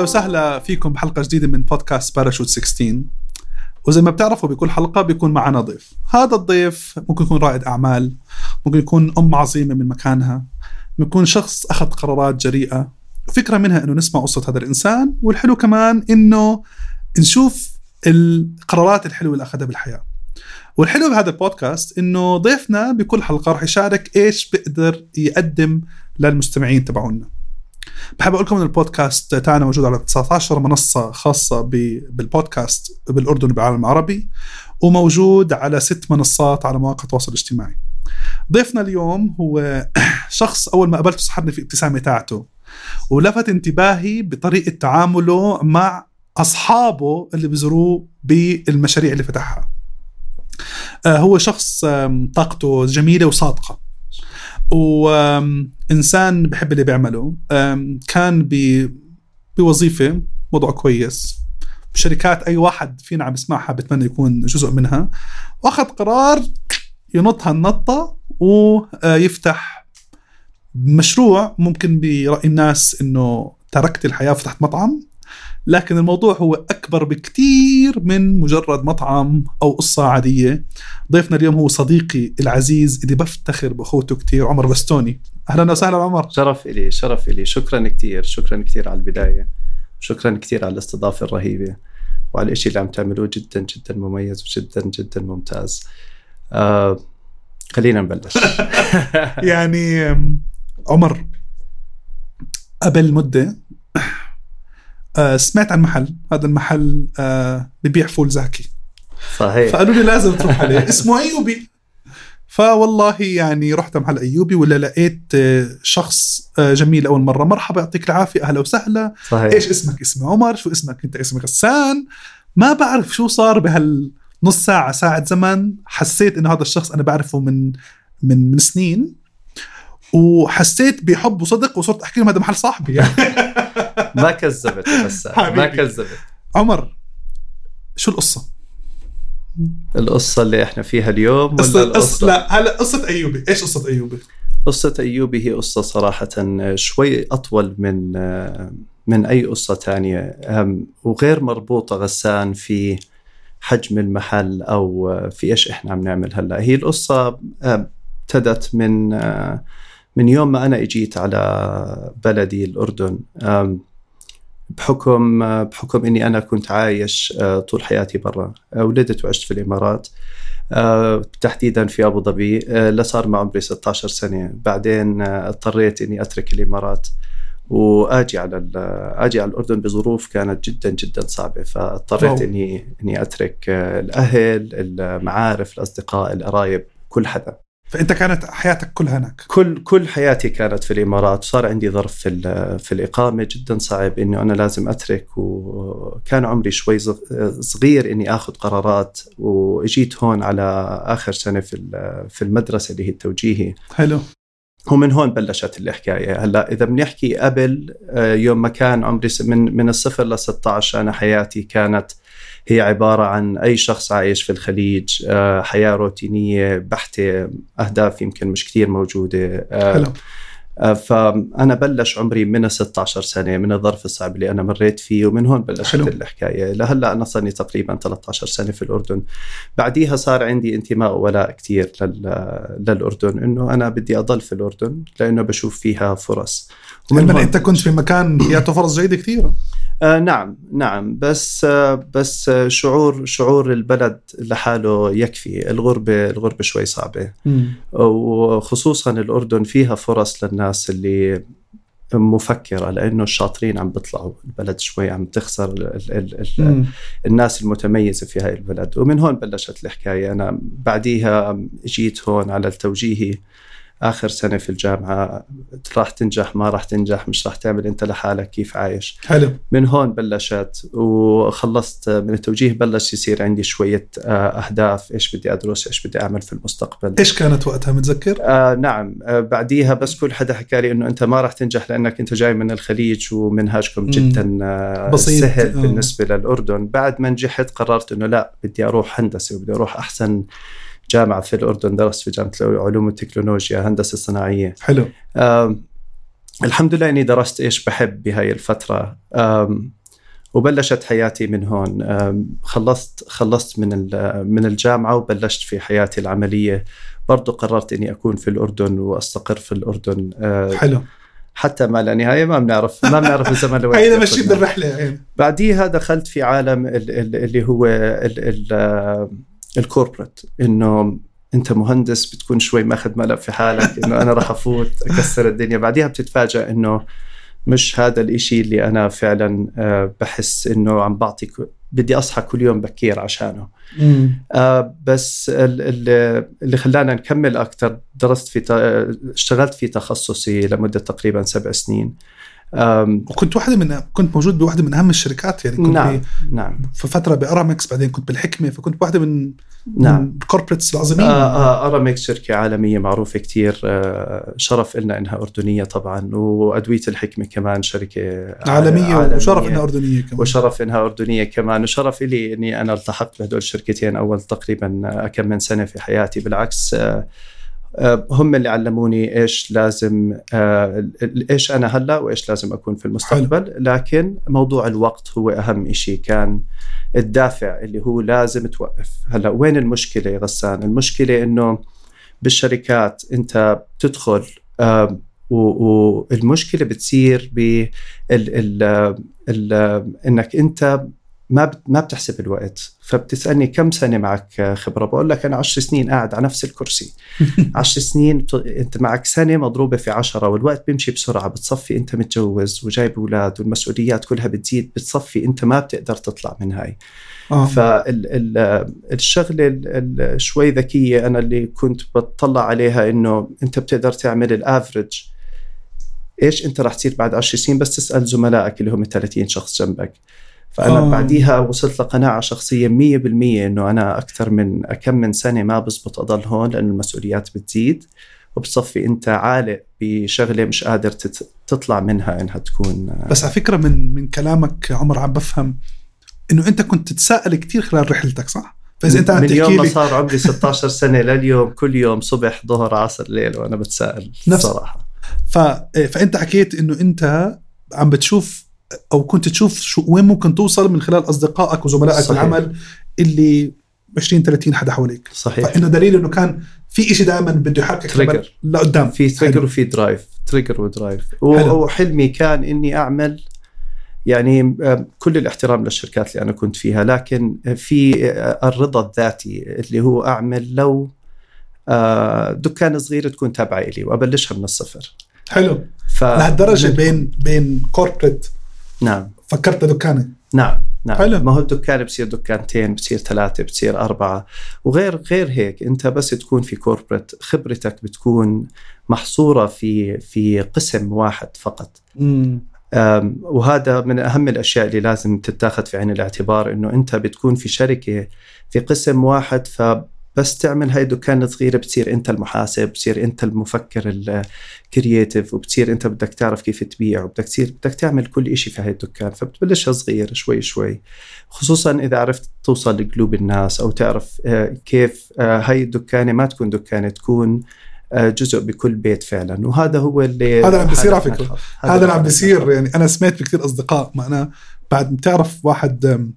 أهلا وسهلا فيكم بحلقة جديدة من بودكاست باراشوت 16 وزي ما بتعرفوا بكل حلقة بيكون معنا ضيف. هذا الضيف ممكن يكون رائد أعمال ممكن يكون أم عظيمة من مكانها ممكن يكون شخص أخذ قرارات جريئة فكره منها إنه نسمع قصة هذا الإنسان والحلو كمان إنه نشوف القرارات الحلوة اللي أخذها بالحياة. والحلو بهذا البودكاست إنه ضيفنا بكل حلقة راح يشارك إيش بيقدر يقدم للمستمعين تبعونا. بحب أقول لكم إن البودكاست تاعنا موجود على 19 منصة خاصة بالبودكاست بالاردن وبالعالم العربي وموجود على ست منصات على مواقع التواصل الاجتماعي. ضيفنا اليوم هو شخص أول ما قابلته سحبني في الابتسامه تاعته ولفت انتباهي بطريقة تعامله مع أصحابه اللي بزوروه بالمشاريع اللي فتحها. آه، هو شخص طاقته جميلة وصادقة. وإنسان بحب اللي بيعمله. كان بوظيفة وضعه كويس. بشركات أي واحد فينا عم يسمعها بتمنى يكون جزء منها. وأخذ قرار ينط هالنطة ويفتح مشروع ممكن برأي الناس إنه تركت الحياة وفتحت مطعم. لكن الموضوع هو أكبر بكثير من مجرد مطعم أو قصة عادية. ضيفنا اليوم هو صديقي العزيز اللي بفتخر بأخوته كثير عمر بستوني. أهلا وسهلا عمر. شرف إلي شرف إلي. شكرا كثير شكرا كثير على البداية. شكرا كثير على الاستضافة الرهيبة. وعلى الشيء اللي عم تعملوه جدا جدا مميز وجدا جدا ممتاز. آه خلينا نبلش. يعني عمر قبل مدة آه سمعت عن محل. هذا المحل آه ببيع فول زاكي. صحيح. فقالوا لي لازم تروح عليه. اسمه أيوبي. فوالله يعني رحت محل أيوبي ولا لقيت آه، شخص جميل اول مرة. مرحبا يعطيك العافية. أهلا وسهلا. صحيح. إيش اسمك؟ اسمي عمر. شو اسمك؟ أنت اسمي غسان. ما بعرف شو صار بهالنص ساعة ساعة زمن. حسيت إنه هذا الشخص أنا بعرفه من من من سنين. وحسيت بحب وصدق وصرت أحكي لهم هذا محل صاحبي. يعني ما كذبت بس. ما كذبت. عمر شو القصة؟ القصة اللي إحنا فيها اليوم ولا قصة القصة؟ لا هلا قصة أيوبي، إيش قصة أيوبي؟ قصة أيوبي هي قصة صراحة شوي أطول من من أي قصة ثانية وغير مربوطة غسان في حجم المحل أو في إيش إحنا عم نعمل هلأ، هي القصة ابتدت من من يوم ما أنا إجيت على بلدي الأردن. بحكم بحكم إني أنا كنت عايش آه، طول حياتي برا. آه، ولدت وعشت في الإمارات آه، تحديدا في أبو ظبي. لصار ما عمري 16 سنة. بعدين اضطريت إني أترك الإمارات وآجي على آجي على الأردن بظروف كانت جدا جدا صعبة. فاضطريت إني إني أترك الأهل المعارف الأصدقاء القرايب كل حدا. فأنت كانت حياتك كلها هناك. كل كل حياتي كانت في الإمارات. صار عندي ظرف في في الإقامة جدا صعب انه أنا لازم أترك وكان عمري شوي صغير إني آخذ قرارات وأجيت هون على آخر سنة في في المدرسة اللي هي التوجيهي. حلو. ومن هون بلشت الحكاية. هلأ إذا بنحكي قبل آه، يوم ما كان عمري من من الصفر ل 16 أنا حياتي كانت هي عبارة عن أي شخص عايش في الخليج آه، حياة روتينية بحتة أهداف يمكن مش كثير موجودة آه، حلو. آه، فأنا بلش عمري من 16 سنة من الظرف الصعب اللي أنا مريت فيه ومن هون بلشت حلو. الحكاية لهلأ أنا صار لي تقريبا 13 سنة في الأردن بعديها صار عندي انتماء وولاء كثير للأردن إنه أنا بدي أضل في الأردن لأنه بشوف فيها فرص ومن أنت كنت في مكان فيها فرص جيدة كثيرة آه نعم نعم. بس آه بس آه شعور شعور البلد لحاله يكفي. الغربة الغربة شوي صعبة. وخصوصا الأردن فيها فرص للناس اللي مفكرة لأنه الشاطرين عم بيطلعوا. البلد شوي عم تخسر ال ال ال الناس المتميزة في هاي البلد. ومن هون بلشت الحكاية. أنا بعديها جيت هون على التوجيهي آخر سنة في الجامعة راح تنجح ما راح تنجح مش راح تعمل أنت لحالك كيف عايش؟ حلو. من هون بلشت وخلصت من التوجيه بلش يصير عندي شوية آه، أهداف إيش بدي أدرس إيش بدي أعمل في المستقبل. إيش كانت وقتها متذكر؟ آه نعم. آه بعديها بس كل حدا حكى لي إنه أنت ما راح تنجح لأنك أنت جاي من الخليج ومنهاجكم جدا آه بسيط. سهل آه. بالنسبة للأردن. بعد ما نجحت قررت إنه لا بدي أروح هندسة وبدي أروح أحسن جامعة في الأردن درست في جامعة العلوم والتكنولوجيا هندسة صناعية. حلو. الحمد لله إني درست إيش بحب بهاي الفترة. وبلشت حياتي من هون. خلصت خلصت من من الجامعة وبلشت في حياتي العملية. برضو قررت إني أكون في الأردن وأستقر في الأردن. أه، حلو. حتى ما لا نهاية ما بنعرف ما بنعرف الزمن لوين هيدا ماشيين بالرحلة بعديها دخلت في عالم اللي هو الكوربريت إنه أنت مهندس بتكون شوي ماخذ ملف في حالك إنه أنا راح أفوت أكسر الدنيا. بعديها بتتفاجئ إنه مش هذا الإشي اللي أنا فعلا آه، بحس إنه عم بعطي بدي أصحى كل يوم بكير عشانه. آه بس اللي خلانا نكمل أكثر درست في اشتغلت في تخصصي لمدة تقريبا سبع سنين. وكنت واحدة من كنت موجود بواحدة من أهم الشركات يعني كنت نعم نعم. في فترة بأرامكس بعدين كنت بالحكمة فكنت واحدة من نعم. ال corporates العظيمين. آه آه ارامكس شركة عالمية معروفة كثير آه شرف لنا إنها أردنية طبعا وأدوية الحكمة كمان شركة عالمية, عالمية. وشرف إنها أردنية كمان. وشرف إنها أردنية كمان. وشرف لي إني أنا التحقت بهدول الشركتين أول تقريبا كم من سنة في حياتي. بالعكس آه آه، هم اللي علموني إيش لازم آه، إيش أنا هلا وإيش لازم أكون في المستقبل. لكن موضوع الوقت هو أهم شيء كان الدافع اللي هو لازم توقف. هلا وين المشكلة يا غسان؟ المشكلة إنه بالشركات أنت بتدخل والمشكلة بتصير ب إنك أنت ما ما بتحسب الوقت فبتسألني كم سنة معك خبرة؟ بقول لك أنا 10 سنين قاعد على نفس الكرسي. 10 سنين. أنت معك سنة مضروبة في 10 والوقت بيمشي بسرعة بتصفي أنت متجوز وجايب أولاد والمسؤوليات كلها بتزيد بتصفي أنت ما بتقدر تطلع من هاي. آه. فالشغله شوي ذكية أنا اللي كنت بطلع عليها إنه أنت بتقدر تعمل الافرج إيش أنت راح تصير بعد 10 سنين؟ بس تسأل زملائك اللي هم 30 شخص جنبك. فأنا آه. بعديها وصلت لقناعة شخصية 100% إنه أنا أكثر من كم من سنة ما بزبط أضل هون لأنه المسؤوليات بتزيد وبتصفي أنت عالق بشغلة مش قادر تطلع منها إنها تكون بس على فكرة من من كلامك عمر عم بفهم إنه أنت كنت تتساءل كثير خلال رحلتك صح؟ فإذا أنت عم من يوم ما صار عمري 16 سنة لليوم كل يوم صبح ظهر عصر ليل وأنا بتساءل نفس الصراحه ف... فأنت حكيت إنه أنت عم بتشوف أو كنت تشوف شو وين ممكن توصل من خلال أصدقائك وزملائك صحيح. بالعمل اللي 20 30 حدا حواليك. صحيح. فإنه دليل إنه كان في شيء دائما بده يحركك تريجر لقدام. في trigger وفي drive trigger و drive وحلمي كان إني أعمل يعني كل الاحترام للشركات اللي أنا كنت فيها. لكن في الرضا الذاتي اللي هو أعمل لو آه، دكان صغير تكون تابعة لي وأبلشها من الصفر. حلو. ف... لهالدرجة بين بين corporate نعم. فكرت دكانه نعم نعم. حلو. ما هو الدكان؟ بصير دكانتين بصير ثلاثة بصير أربعة. وغير غير هيك أنت بس تكون في corporate خبرتك بتكون محصورة في في قسم واحد فقط. مم. وهذا من أهم الأشياء اللي لازم تتاخذ في عين الاعتبار أنه أنت بتكون في شركة في قسم واحد ف بس تعمل هاي الدكان الصغيره بتصير أنت المحاسب بتصير أنت المفكر ال creative وبتصير أنت بدك تعرف كيف تبيع وبدك تصير بدك تعمل كل شيء في هاي الدكان فبتبلشها صغير شوي شوي. خصوصا إذا عرفت توصل لقلوب الناس أو تعرف آه، كيف آه، هاي الدكانة ما تكون دكانة تكون آه، جزء بكل بيت فعلا. وهذا هو اللي هذا عم بيصير على فكرة. هذا اللي عم بيصير. يعني أنا سمعت بكثير أصدقاء ما أنا بعد بتعرف واحد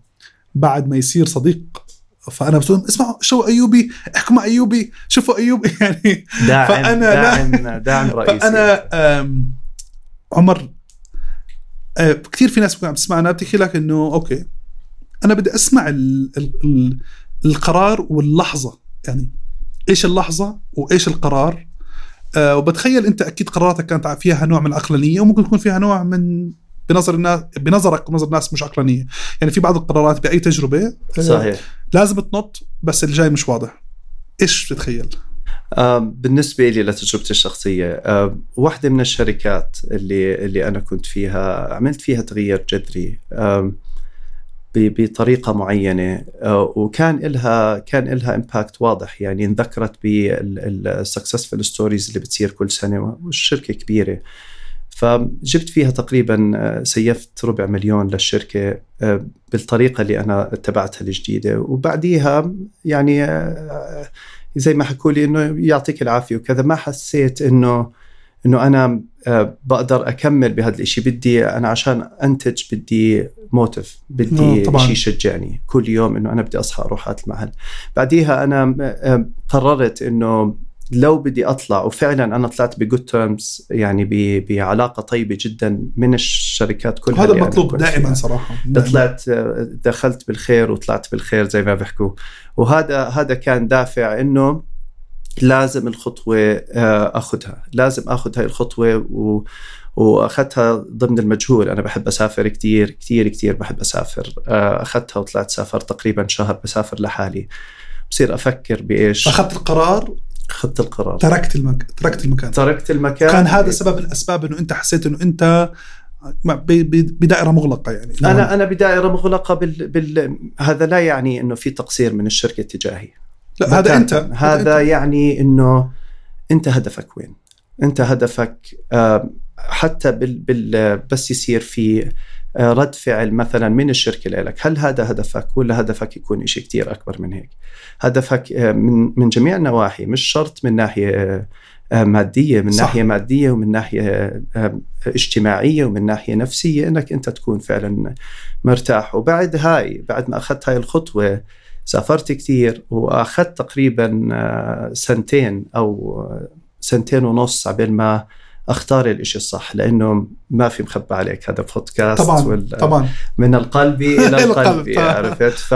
بعد ما يصير صديق فأنا بقول اسمعوا شو أيوبي احكوا مع أيوبي شوفوا أيوبي. يعني داعم فأنا داعم داعم رئيسي. فأنا عمر آه، كثير في ناس عم تسمعنا بتحكي لك إنه أوكي أنا بدي أسمع ال ال القرار واللحظة. يعني إيش اللحظة وإيش القرار؟ أه وبتخيل أنت أكيد قراراتك كانت فيها نوع من العقلانية وممكن يكون فيها نوع من بنظر الناس بنظرك ونظر الناس مش عقلانية. يعني في بعض القرارات بأي تجربة آه، صحيح. لازم تنط بس اللي جاي مش واضح. إيش تتخيل آه بالنسبة لي لتجربتي الشخصية آه واحدة من الشركات اللي اللي أنا كنت فيها عملت فيها تغيير جذري آه بطريقة معينة وكان لها كان لها impact واضح. يعني انذكرت بال successful stories اللي بتصير كل سنة والشركة كبيرة. فجبت فيها تقريبا آه، save ت ربع مليون للشركة آه، بالطريقة اللي أنا اتبعتها الجديدة. وبعديها يعني آه، زي ما حكوا لي إنه يعطيك العافية وكذا ما حسيت إنه إنه أنا بقدر أكمل بهذا الشيء بدي أنا عشان أنتج بدي موتيف بدي شيء يشجعني كل يوم إنه أنا بدي أصحى أروح هذا المحل. بعديها أنا قررت إنه لو بدي أطلع وفعلا أنا طلعت بجود تيرمز يعني بعلاقة طيبة جدا من الشركات كلها هذا مطلوب دائما صراحة دائما. طلعت دخلت بالخير وطلعت بالخير زي ما بيحكوا. وهذا هذا كان دافع إنه لازم الخطوة آه، أخذها. لازم أخذ هاي الخطوة و وأخذتها ضمن المجهول. أنا بحب أسافر كثير كثير كثير بحب أسافر. آه، أخذتها وطلعت سافرت تقريبا شهر بسافر لحالي. بصير أفكر بإيش. أخذت القرار اخذت القرار. تركت المك... تركت المكان. تركت المكان. كان هذا سبب الأسباب إنه أنت حسيت إنه أنت بدائرة مغلقة يعني. أنا أنا بدائرة مغلقة بال... بال... هذا لا يعني إنه في تقصير من الشركة تجاهي لا هذا أنت. هذا أنت. يعني إنه أنت هدفك وين؟ أنت هدفك حتى بال... بال... بس يصير في آه، رد فعل مثلا من الشركة لك هل هذا هدفك؟ ولا هدفك يكون شيء كتير أكبر من هيك؟ هدفك آه، من من جميع النواحي مش شرط من ناحية آه، مادية من صح. ناحية مادية ومن ناحية اجتماعية ومن ناحية نفسية إنك أنت تكون فعلا مرتاح. وبعد هاي بعد ما أخذت هاي الخطوة سافرت كثير وأخذت تقريبا سنتين أو سنتين ونص عبال ما أختار الإشي الصح لأنه ما في مخبى عليك هذا بودكاست طبعا طبعا. من القلب إلى القلب عرفت؟ ف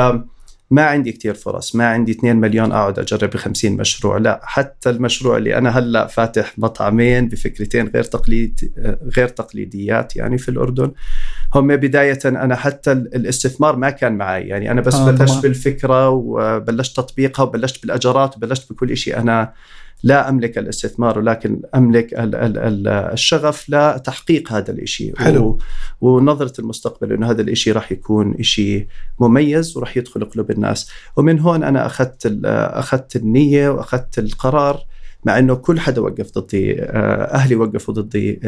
ما عندي كتير فرص ما عندي 2 مليون أقعد أجرب ب 50 مشروع لا حتى المشروع اللي أنا هلأ فاتح مطعمين بفكرتين غير تقليد غير تقليديات يعني في الأردن. هم بداية أنا حتى الاستثمار ما كان معي يعني أنا بس آه بلشت بالفكرة وبلشت تطبيقها وبلشت بالاجارات وبلشت بكل شيء أنا لا أملك الاستثمار ولكن أملك الشغف لتحقيق هذا الإشي حلو. ونظرة المستقبل أنه هذا الإشي راح يكون إشي مميز وراح يدخل قلوب الناس ومن هون أنا أخذت أخذت النية وأخذت القرار مع أنه كل حدا وقف ضدي آه، أهلي وقفوا ضدي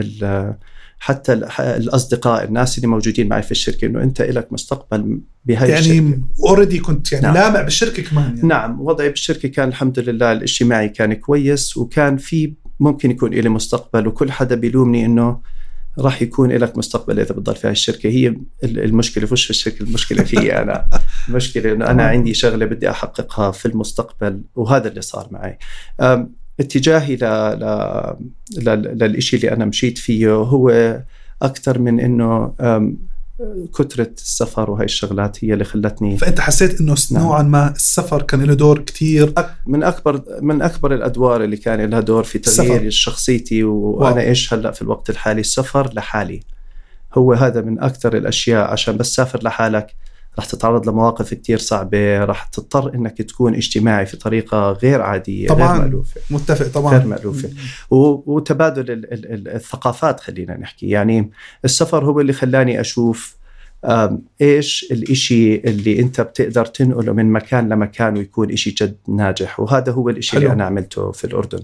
حتى الأصدقاء الناس اللي موجودين معي في الشركة إنه أنت لك مستقبل بهاي يعني الشركة. يعني اوريدي كنت يعني نعم. لامع بالشركة كمان يعني. نعم وضعي بالشركة كان الحمد لله الاجتماعي كان كويس وكان في ممكن يكون لي مستقبل وكل حدا بيلومني إنه راح يكون لك مستقبل إذا بتضل في هاي الشركة. هي المشكلة مش في الشركة؟ المشكلة فيي أنا؟ المشكلة إنه أنا عندي شغلة بدي أحققها في المستقبل وهذا اللي صار معي. اتجاهي ل... ل... للشيء اللي أنا مشيت فيه هو أكثر من إنه كثرة السفر وهي الشغلات هي اللي خلتني فأنت حسيت إنه نعم. نوعا ما السفر كان له دور كثير من أكبر من أكبر الأدوار اللي كان لها دور في تغيير شخصيتي وأنا واو. إيش هلأ في الوقت الحالي؟ السفر لحالي. هو هذا من أكثر الأشياء عشان بس تسافر لحالك. رح تتعرض لمواقف كتير صعبة رح تضطر إنك تكون اجتماعي في طريقة غير عادية طبعا. غير مألوفة. متفق طبعا. غير مألوفة. وتبادل الثقافات خلينا نحكي. يعني السفر هو اللي خلاني أشوف إيش الإشي اللي أنت بتقدر تنقله من مكان لمكان ويكون إشي جد ناجح. وهذا هو الإشي حلو. اللي أنا عملته في الأردن.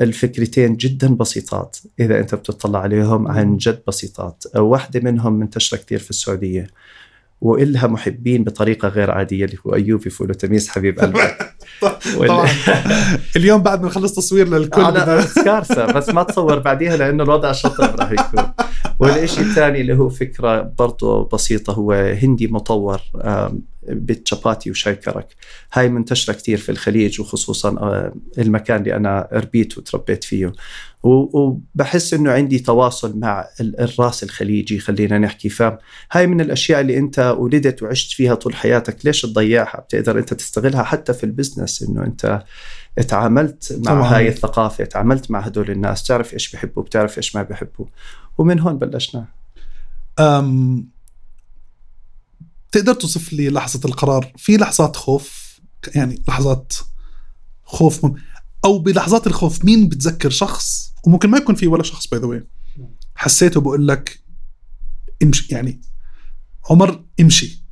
الفكرتين جدا بسيطات إذا أنت بتطلع عليهم عن جد بسيطات. واحدة منهم منتشره كثير في السعودية. وإلها محبين بطريقة غير عادية اللي هو ايوب يفول تميس حبيب قلبك طبعا. اليوم بعد ما نخلص تصوير للكل أنا كارثه بس ما تصور بعديها لأنه الوضع شطب راح يكون. والشيء الثاني اللي هو فكرة برضه بسيطة هو هندي مطور بالشاباتي وشاي كرك هاي منتشرة كتير في الخليج وخصوصا آه، المكان اللي أنا ربيت وتربيت فيه. وبحس إنه عندي تواصل مع الراس الخليجي خلينا نحكي فهاي من الأشياء اللي أنت ولدت وعشت فيها طول حياتك ليش تضيعها؟ بتقدر أنت تستغلها حتى في البزنس إنه أنت تعاملت مع طبعا. هاي الثقافة تعاملت مع هدول الناس تعرف إيش بحبوا بتعرف إيش ما بحبوا. ومن هون بلشنا. أم تقدر توصف لي لحظة القرار؟ في لحظات خوف يعني لحظات خوف مم... أو بلحظات الخوف مين بتذكر شخص؟ وممكن ما يكون في ولا شخص باي ذا حسيته بقول لك امشي يعني عمر امشي.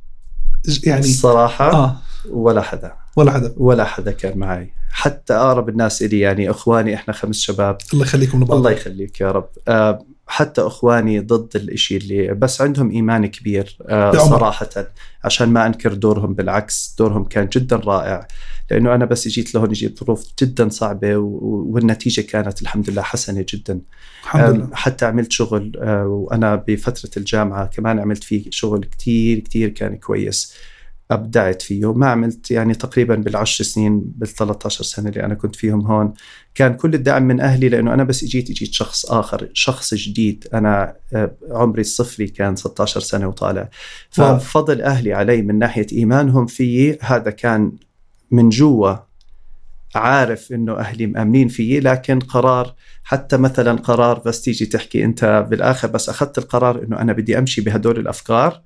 يعني الصراحة آه. ولا حدا. ولا حدا. ولا حدا كان معي. حتى أقرب الناس إلي يعني إخواني إحنا خمس شباب. الله يخليكم لبعض. الله يخليك يا رب. آه حتى إخواني ضد الإشي اللي بس عندهم إيمان كبير آه،. صراحة عشان ما أنكر دورهم بالعكس دورهم كان جدا رائع. لأنه أنا بس جيت لهون جيت ظروف جدا صعبة والنتيجة كانت الحمد لله حسنة جدا. الحمد لله. حتى عملت شغل آه، وأنا بفترة الجامعة كمان عملت فيه شغل كتير كتير كان كويس. أبدعت فيه. ما عملت يعني تقريبا بالعشر سنين بال 13 سنة اللي أنا كنت فيهم هون كان كل الدعم من أهلي لأنه أنا بس إجيت إجيت شخص آخر شخص جديد. أنا آه، عمري الصفري كان 16 سنة وطالع. ففضل أهلي علي من ناحية إيمانهم فيي هذا كان من جوا عارف إنه أهلي مأمنين فيي لكن قرار حتى مثلا قرار بس تيجي تحكي أنت بالآخر بس أخذت القرار إنه أنا بدي أمشي بهدول الأفكار.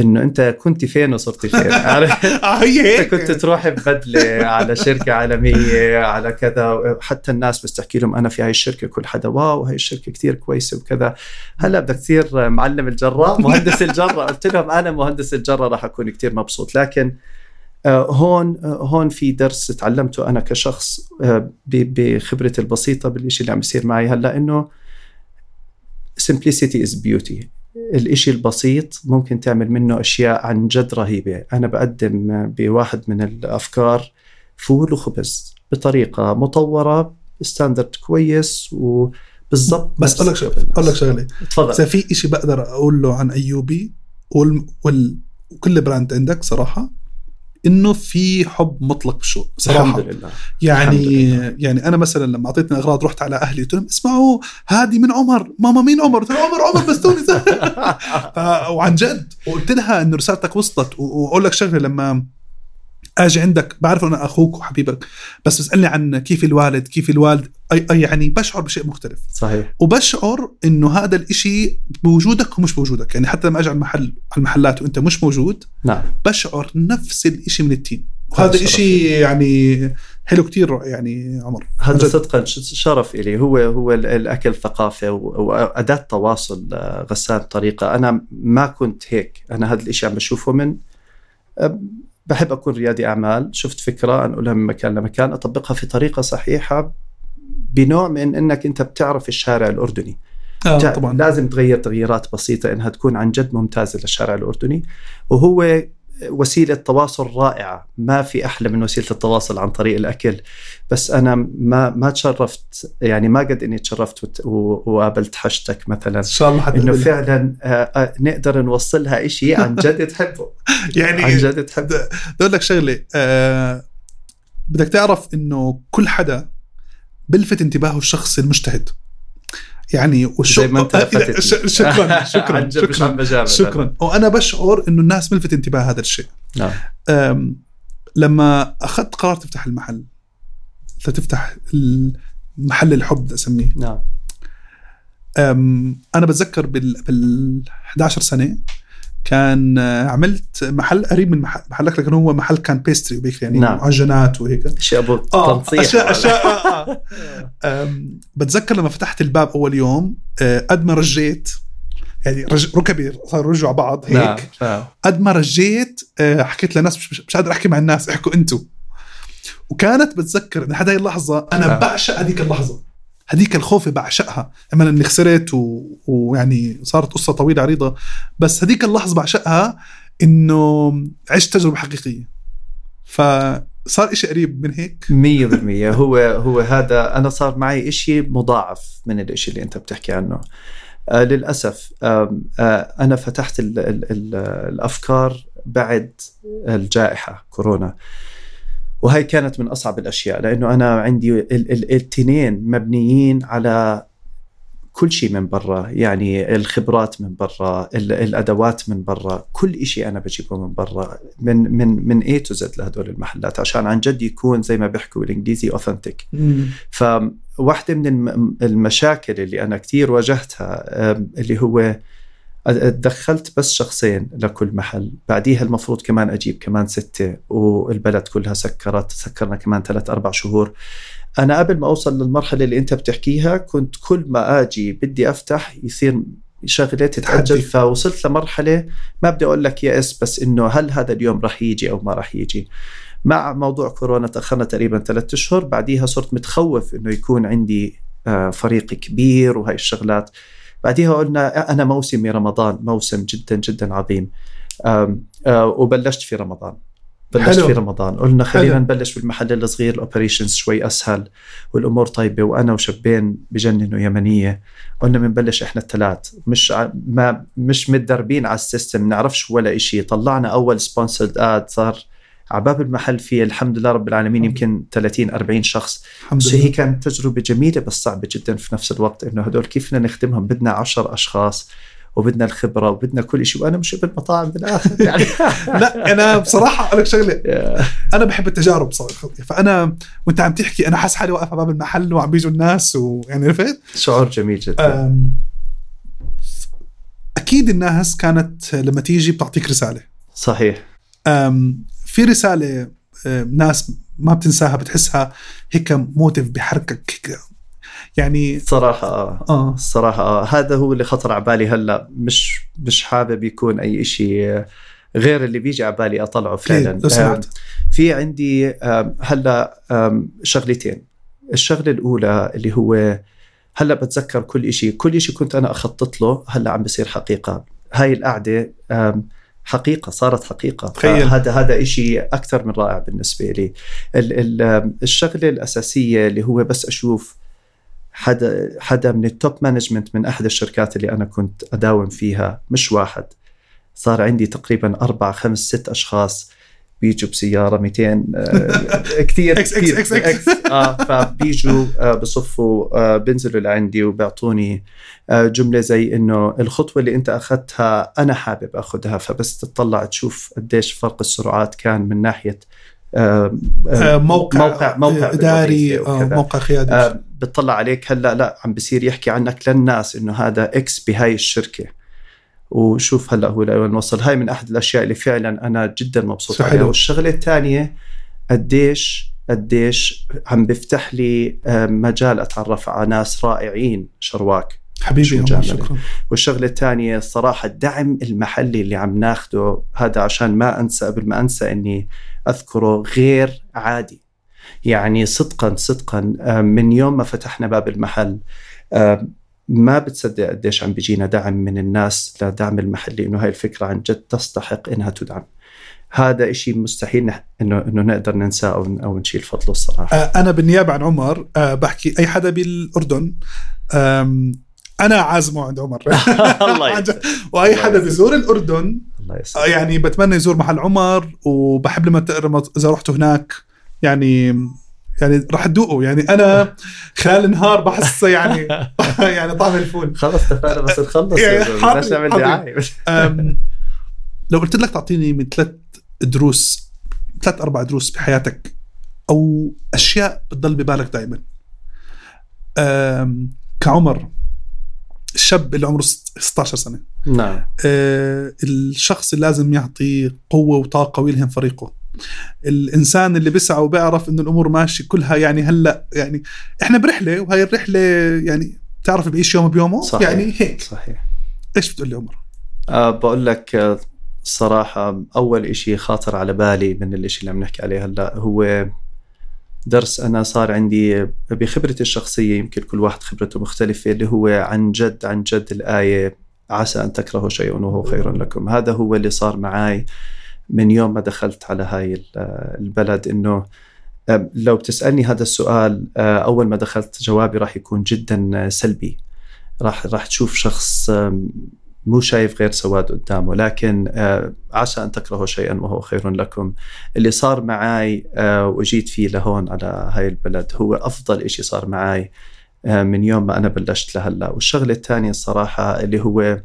إنه أنت كنت فين وصرت فين آه هي هيك. كنت تروح ببدلة على شركة عالمية على كذا حتى الناس بس تحكي لهم أنا في هاي الشركة كل حدا واو هاي الشركة كثير كويسة وكذا. هلأ بدك تصير معلم الجره مهندس الجره قلت لهم أنا مهندس الجره راح أكون كثير مبسوط. لكن آه، هون آه، هون في درس تعلمته أنا كشخص بخبرتي البسيطة بالشيء اللي عم بيصير معي. هلأ إنه simplicity is beauty. الإشي البسيط ممكن تعمل منه أشياء عن جد رهيبة. أنا بقدم بواحد من الأفكار فول وخبز بطريقة مطورة standard كويس وبالضبط بس أقول لك شغله. أقول لك شغلة. تفضل. إذا في شيء بقدر أقول له عن أيوبي وال... وال... وكل brand عندك صراحة إنه في حب مطلق بالشغل صراحة الحمد لله. يعني الحمد لله. يعني أنا مثلا لما أعطيتني أغراض رحت على أهلي قلت لهم اسمعوا هذه من عمر. ماما مين عمر؟ قلت عمر عمر بس توني. وعن جد وقلت لها إنه رسالتك وصلت. وأقول لك شغلة لما أجي عندك بعرف أنا أخوك وحبيبك بس بسالني عن كيف الوالد كيف الوالد أي أي يعني بشعر بشيء مختلف. صحيح. وبشعر إنه هذا الإشي بوجودك ومش بوجودك يعني حتى لما أجي على المحل على المحلات وأنت مش موجود نعم. بشعر نفس الإشي من التيم هذا وهذا. إشي يعني حلو كتير يعني عمر. هذا. صدقا شرف إلي. هو هو ال- الأكل ثقافة وأداة تواصل آه، غسان طريقة. أنا ما كنت هيك. أنا هذا الإشي عم بشوفه من أه، بحب أكون ريادي أعمال. شفت فكرة أنقلها من مكان لمكان أطبقها في طريقة صحيحة بنوع من أنك أنت بتعرف الشارع الأردني. آه طبعا. لازم تغير تغييرات بسيطة إنها تكون عن جد ممتازة للشارع الأردني. وهو وسيلة تواصل رائعة. ما في أحلى من وسيلة التواصل عن طريق الأكل. بس أنا ما ما تشرفت يعني ما قد إني تشرفت وقابلت حشتك مثلا. إن شاء الله إنه فعلا آه، آه، نقدر نوصلها إشي عن جد تحبه. يعني عن جد تحبه. بدي أقول لك شغلة آه بدك تعرف إنه كل حدا بلفت انتباهه الشخص المجتهد. يعني والش... زي ما أنت آه، لفتتني. ش- شكرا شكرا شكرا بجامل شكرا. وأنا بشعر إنه الناس ملفت انتباه هذا الشيء. نعم. لما أخذت قرار تفتح المحل تفتح محل الحب أسميه. نعم. أنا بتذكر بال بال 11 سنة كان آه، عملت محل قريب من محل محلك لكن هو محل كان بيستري وبيكري يعني نعم. معجنات وهيك شيء أبو آه تنصيح أشياء أشياء آه آه. بتذكر لما فتحت الباب أول يوم آه، قد ما رجيت يعني رج... ركبي صاروا يرجعوا على بعض هيك نعم نعم قد ما رجيت آه، حكيت لناس مش, مش قادر أحكي مع الناس احكوا أنتوا وكانت بتذكر إن هذه اللحظة أنا نعم. بعشق هذيك اللحظة هذيك الخوفه بعشقها. اما إني خسرت و... ويعني صارت قصة طويلة عريضة. بس هذيك اللحظة بعشقها إنه عشت تجربة حقيقية. فصار إشي قريب من هيك؟ مية بالمية. هو هو هذا أنا صار معي إشي مضاعف من الإشي اللي أنت بتحكي عنه. آه للأسف آم، آه أنا فتحت ال ال ال الأفكار بعد الجائحة كورونا. وهي كانت من أصعب الأشياء لأنه أنا عندي ال- ال- الاثنين مبنيين على كل شيء من برا يعني الخبرات من برا ال- الأدوات من برا كل إشي أنا بجيبه من برا من من من A to Z لهدول المحلات عشان عن جد يكون زي ما بيحكوا بالإنجليزي authentic فواحدة من الم- المشاكل اللي أنا كتير واجهتها اللي هو دخلت بس شخصين لكل محل. بعديها المفروض كمان أجيب كمان ستة والبلد كلها سكرت سكرنا كمان ثلاث أربع شهور. أنا قبل ما أوصل للمرحلة اللي أنت بتحكيها كنت كل ما أجي بدي أفتح يصير شغلة تتعجل. فوصلت لمرحلة ما بدي أقول لك يأس بس إنه هل هذا اليوم رح يجي أو ما رح يجي. مع موضوع كورونا تأخرنا تقريبا ثلاثة أشهر بعديها صرت متخوف إنه يكون عندي آه، فريق كبير وهاي الشغلات. بعديها قلنا أنا موسمي رمضان موسم جدا جدا عظيم. وبلشت في رمضان. بلشت حلو. في رمضان. قلنا خلينا حلو. نبلش بالمحل الصغير ال operations شوي أسهل والأمور طيبة وأنا وشابين بجننوا يمنيه قلنا بنبلش إحنا الثلاث. مش ع- ما مش متدربين على ال system نعرفش ولا شيء طلعنا أول sponsored ad صار على باب المحل في الحمد لله رب العالمين يمكن 30 40 شخص. الحمد هي كانت تجربة جميلة بس صعبة جدا في نفس الوقت إنه هدول كيف بدنا نخدمهم؟ بدنا 10 أشخاص وبدنا الخبرة وبدنا كل شيء. وأنا مش ابن مطاعم بالاخر يعني لا أنا بصراحة أقول لك شغلة. أنا بحب التجارب صراحة فأنا وأنت عم تحكي أنا حاسس حالي واقف على باب المحل وعم بيجوا الناس ويعني عرفت؟ شعور جميل جدا. أكيد الناس كانت لما تيجي بتعطيك رسالة. صحيح. في رسالة أم، ناس ما بتنساها بتحسها هيك موتيف بحركك هيك. يعني صراحة آه. آه. الصراحة آه، هذا هو اللي خطر على بالي هلأ. مش مش حابب يكون أي شيء غير اللي بيجي على بالي أطلعه فعلا. في عندي هلأ شغلتين. الشغلة الأولى اللي هو هلأ بتذكر كل شيء كل شيء كنت أنا أخطط له هلأ عم بصير حقيقة. هاي القعدة حقيقة صارت حقيقة. تخيل. هذا هذا شيء أكثر من رائع بالنسبة لي. ال- ال- آم، الشغلة الأساسية اللي هو بس أشوف حدا حدا من ال top management من أحد الشركات اللي أنا كنت أداوم فيها مش واحد. صار عندي تقريبا أربع خمس ست أشخاص بيجوا بسيارة 200 آه، كثير إكس- إكس- إكس. آه فبيجوا آه، بصفوا آه، بينزلوا لعندي وبيعطوني جملة زي إنه الخطوة اللي أنت أخذتها أنا حابب أخذها فبس تطلع تشوف قديش فرق السرعات كان من ناحية موقع موقع موقع إداري. موقع قيادي بتطلع عليك هلأ لأ عم بصير يحكي عنك للناس إنه هذا إكس بهاي الشركة وشوف هلا هو لوين وصل. هاي من أحد الأشياء اللي فعلا أنا جدا مبسوط. عليها. والشغلة الثانية قديش قديش عم بيفتح لي آه، مجال أتعرف على ناس رائعين شرواك. حبيبي. شكرا. والشغلة الثانية الصراحة الدعم المحلي اللي عم ناخده. هذا عشان ما أنسى قبل ما أنسى إني أذكره غير عادي. يعني صدقا صدقا آه، من يوم ما فتحنا باب المحل آه، ما بتصدق قديش عم بيجينا دعم من الناس لدعم المحلي إنه هاي الفكرة عن جد تستحق إنها تدعم. هذا إشي مستحيل نح- إنه إنه نقدر ننساه أو أو نشيل فضله الصراحة. آه، أنا بالنيابة عن عمر آه، بحكي أي حدا بالأردن أنا عازمه عند عمر. الله. وأي حدا. بيزور الأردن الله آه، يعني بتمنى يزور محل عمر وبحب لما إذا رحتوا هناك يعني يعني راح تدوقوا يعني أنا خلال النهار بحس يعني يعني طعم الفول. خلص اتفقنا بس نخلص. يعني حاضر، نعمل. دعايه لو قلت لك تعطيني من ثلاث دروس ثلاث أربع دروس بحياتك أو أشياء بتضل ببالك دائما كعمر الشاب اللي عمره 16 سنة. نعم. أه، الشخص اللي لازم يعطي قوة وطاقة ويلهم فريقه. الإنسان اللي بيسعى وبيعرف إنه الأمور ماشية كلها يعني هلأ يعني إحنا برحلة وهي الرحلة يعني تعرف بعيش يوم بيومه صحيح. يعني هيك صحيح إيش بتقول لي عمر؟ أه بقول لك آه، صراحة أول إشي خاطر على بالي من الإشي اللي عم نحكي عليه هلأ هو درس أنا صار عندي بخبرتي الشخصية يمكن كل واحد خبرته مختلفة اللي هو عن جد عن جد الآية عسى أن تكرهوا شيئا وهو خير لكم هذا هو اللي صار معي من يوم ما دخلت على هاي ال- البلد آه، لو بتسألني هذا السؤال أول ما دخلت جوابي راح يكون جدا سلبي. راح راح تشوف شخص مو شايف غير سواد قدامه لكن عسى أن تكرهوا شيئا وهو خير لكم. اللي صار معي وجيت فيه لهون على هاي البلد هو أفضل إشي صار معي من يوم ما أنا بلشت لهلأ. والشغلة الثانية الصراحة اللي هو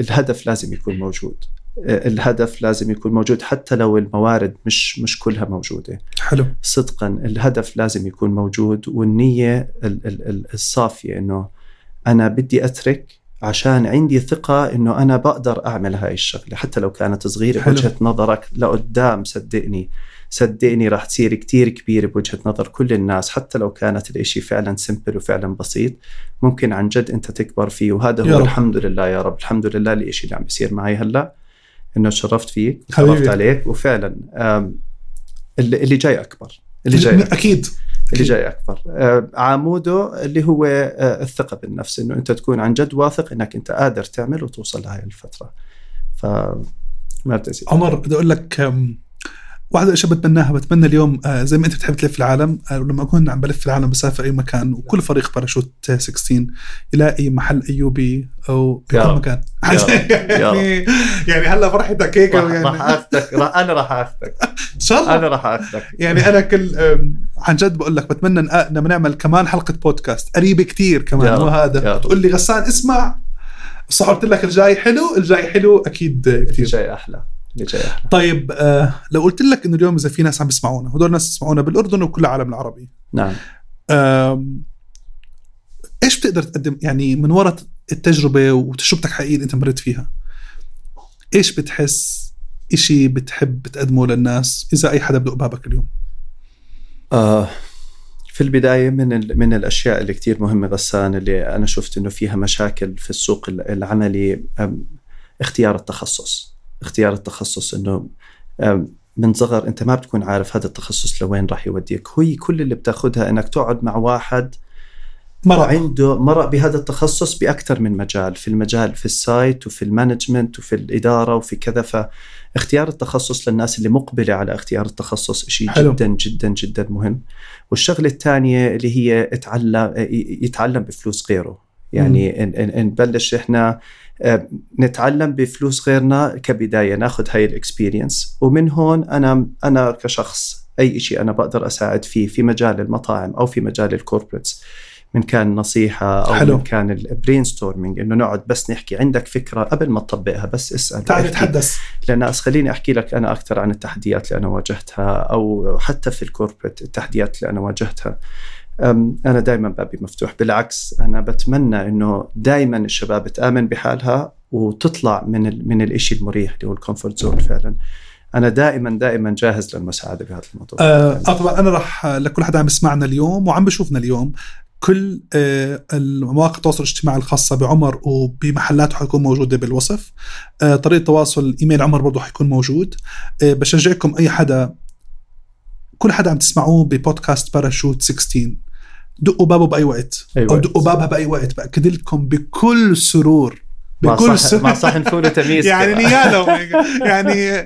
الهدف لازم يكون موجود. الهدف لازم يكون موجود حتى لو الموارد مش مش كلها موجودة حلو صدقا الهدف لازم يكون موجود والنية ال- ال- ال- الصافية إنه أنا بدي أترك عشان عندي ثقة إنه أنا بقدر أعمل هاي الشغلة حتى لو كانت صغيرة حلو. بوجهة نظرك لقدام صدقني صدقني راح تصير كتير كبيرة بوجهة نظر كل الناس حتى لو كانت الإشي فعلا سمبل وفعلا بسيط ممكن عن جد أنت تكبر فيه وهذا هو رب. الحمد لله يا رب الحمد لله الإشي اللي عم بيصير معي هلأ إنه تشرفت فيك. وتعرفت عليك وفعلا اللي جاي أكبر اللي جاي أكبر. أكيد. اللي جاي أكبر. عموده اللي هو آه، الثقة بالنفس إنه أنت تكون عن جد واثق إنك أنت قادر تعمل وتوصل لهي الفترة. ف ما عمر بدي أقول لك أم، واحدة الأشياء بتمناها بتمنى اليوم آه، زي ما أنت بتحب تلف العالم آه، لما أكون عم بلف العالم بسافر أي مكان وكل فريق باراشوت 16 يلاقي محل ايوبي أو بكل. مكان. يا رب. يا يعني يعني هلا فرحتك هيك يعني. راح اخذك أنا راح اخذك إن شاء الله. أنا راح اخذك يعني أنا كل عن جد بقول لك بتمنى لما نعمل كمان حلقة بودكاست. قريبة كتير كمان. وهذا. تقول لي غسان اسمع صح قلت لك الجاي حلو الجاي حلو أكيد كثير جاي أحلى اللي جاي أحلى. طيب آه لو قلت لك إنه اليوم إذا في ناس عم بيسمعونا هدول الناس بيسمعونا بالأردن وكل العالم العربي. نعم. إيش بتقدر تقدم؟ يعني من وراء التجربة وتجربتك حقيقيه اللي أنت مريت فيها إيش بتحس؟ إشي بتحب تقدمه للناس؟ إذا أي حدا بدق بابك اليوم. آه في البداية من من الأشياء اللي كتير مهمة غسان اللي أنا شفت إنه فيها مشاكل في السوق ال- العملي اختيار التخصص. اختيار التخصص أم، من صغر أنت ما بتكون عارف هذا التخصص لوين راح يوديك. هي كل اللي بتاخدها إنك تقعد مع واحد مرة عنده مرق بهذا التخصص بأكثر من مجال في المجال في ال site وفي ال management وفي الإدارة وفي كذا. فاختيار التخصص للناس اللي مقبلة على اختيار التخصص شيء. جدا جدا جدا مهم. والشغلة الثانية اللي هي اتعلم يتعلم بفلوس غيره. يعني نبلش إحنا نتعلم بفلوس غيرنا كبداية ناخذ هاي ال experience ومن هون أنا أنا كشخص أي شيء أنا بقدر أساعد فيه في مجال المطاعم أو في مجال ال corporates من كان نصيحة أو حلو. من كان ال brainstorming إنه نقعد بس نحكي عندك فكرة؟ قبل ما تطبقها بس اسأل. تعال. نتحدث. لأن أس- خليني أحكي لك أنا أكثر عن التحديات اللي أنا واجهتها أو حتى في ال corporate التحديات اللي أنا واجهتها. أنا دائما بابي مفتوح. بالعكس أنا بتمنى إنه دائما الشباب تآمن بحالها وتطلع من ال من الإشي المريح اللي هو ال comfort zone فعلا. أنا دائما دائما جاهز للمساعدة بهذا الموضوع. آه آه، طبعا أنا راح لكل حدا عم بيسمعنا اليوم وعم بشوفنا اليوم. كل آه المواقع التواصل الاجتماعي الخاصة بعمر وبمحلاته حيكون موجودة بالوصف. آه طريقة تواصل إيميل عمر برضه حيكون موجود. بشجعكم أي حدا كل حدا عم تسمعوه ببودكاست باراشوت 16 دقوا بابه بأي وقت. أي أو. دقوا بابها بأي وقت. باكد لكم بكل سرور. بكل صح سرور. ما صح نفوله تمييز يعني كمان. نيالهم يعني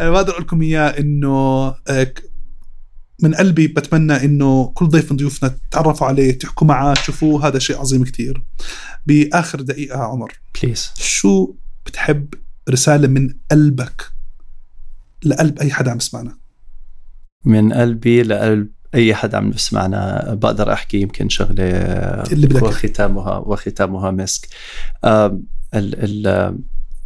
أنا بقدر أقول لكم إياه إنه آه، من قلبي بتمنى إنه كل ضيف من ضيوفنا تتعرفوا عليه تحكوا معاه تشوفوه. هذا شيء عظيم كتير. بآخر دقيقة عمر. بليز شو بتحب رسالة من قلبك؟ لقلب أي حدا عم يسمعنا. من قلبي لقلب أي حد عم يسمعنا بقدر أحكي يمكن شغلة اللي بدك. وختامها وختامها مسك ال ال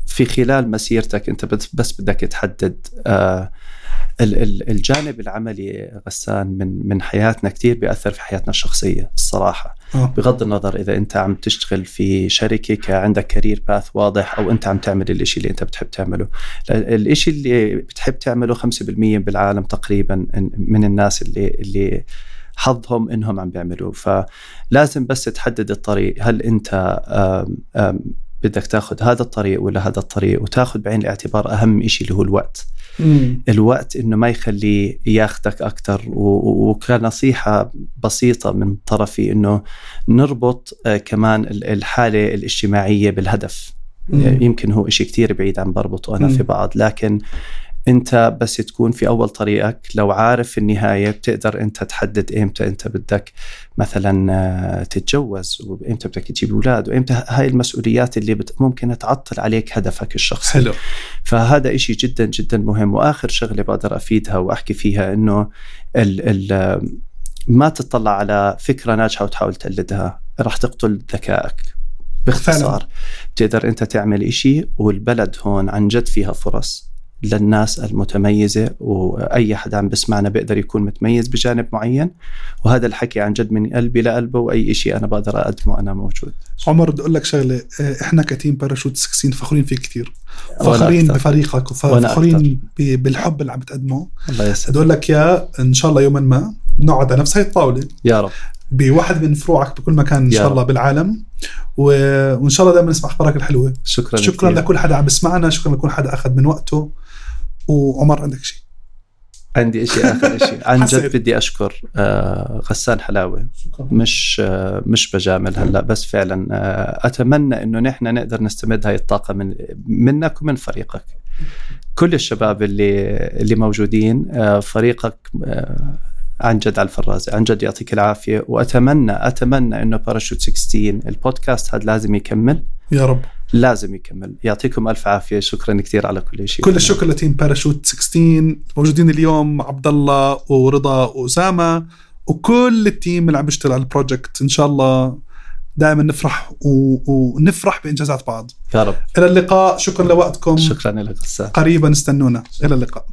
في خلال مسيرتك أنت بس بدك تحدد آه، الجانب العملي غسان من من حياتنا كثير بيأثر في حياتنا الشخصية الصراحة. آه. بغض النظر إذا أنت عم تشتغل في شركة ك- عندك كارير باث واضح أو أنت عم تعمل الإشي اللي أنت بتحب تعمله. ال- الإشي اللي بتحب تعمله 5% بالعالم تقريبا من الناس اللي اللي حظهم إنهم عم بيعملوه. فلازم بس تحدد الطريق. هل أنت آم، آم، بدك تاخذ هذا الطريق ولا هذا الطريق؟ وتاخذ بعين الاعتبار أهم شيء اللي هو الوقت. مم. الوقت إنه ما يخليه ياخذك أكثر وكنصيحه بسيطة من طرفي إنه نربط آه، كمان ال- الحالة الاجتماعية بالهدف مم. يمكن هو إشي كتير بعيد عن بربطه أنا مم. في بعض لكن انت بس تكون في أول طريقك. لو عارف في النهاية بتقدر انت تحدد إمتى انت بدك مثلا آه، تتجوز وامتى بدك تجيب أولاد وامتى هاي المسؤوليات اللي بت- ممكن تعطل عليك هدفك الشخصي. حلو. فهذا إشي جدا جدا مهم. وآخر شغلة بقدر أفيدها وأحكي فيها إنه ال ال ما تطلع على فكرة ناجحة وتحاول تقلدها. راح تقتل ذكائك. باختصار فعلاً. بتقدر أنت تعمل إشي والبلد هون عن جد فيها فرص. للناس المتميزة وأي حد عم بسمعنا بيقدر يكون متميز بجانب معين. وهذا الحكي عن جد من قلبي لقلبه وأي إشي أنا بقدر أقدمه أنا موجود. عمر بدي أقول لك شغلة آه، إحنا ك team باراشوت 16 فخورين فيك كثير فخورين. بفريقك وفخورين بالحب اللي عم بتقدمه. الله يسعدك. بدي لك يا إن شاء الله يوما ما نقعد على نفس هاي الطاولة. يا رب. بواحد من فروعك بكل مكان إن شاء الله. بالعالم. وإن شاء الله دائما نسمع أخبارك الحلوة شكرا شكرا كثير. لكل حدا عم بسمعنا شكرا لكل حدا أخذ من وقته وعمر عندك شيء عندي شيء آخر شيء عن. جد بدي أشكر آه، غسان حلاوة مش آه، مش بجامل هلأ بس فعلا آه، أتمنى إنه نحن نقدر نستمد هاي الطاقة من منك ومن فريقك كل الشباب اللي اللي موجودين فريقك عن جد على الفرازة. عن جد يعطيك العافية وأتمنى أتمنى إنه باراشوت 16 البودكاست هذا لازم يكمل. يا رب. لازم يكمل. يعطيكم ألف عافية. شكرا كثير على كل شيء. كل الشكر ل team باراشوت 16 موجودين اليوم عبد الله ورضا وأسامة وكل ال team اللي عم بيشتغل على ال project. إن شاء الله دائما نفرح و... ونفرح بإنجازات بعض. يا رب. إلى اللقاء. شكرا لوقتكم. شكرا لك غسان قريبا استنونا. إلى اللقاء.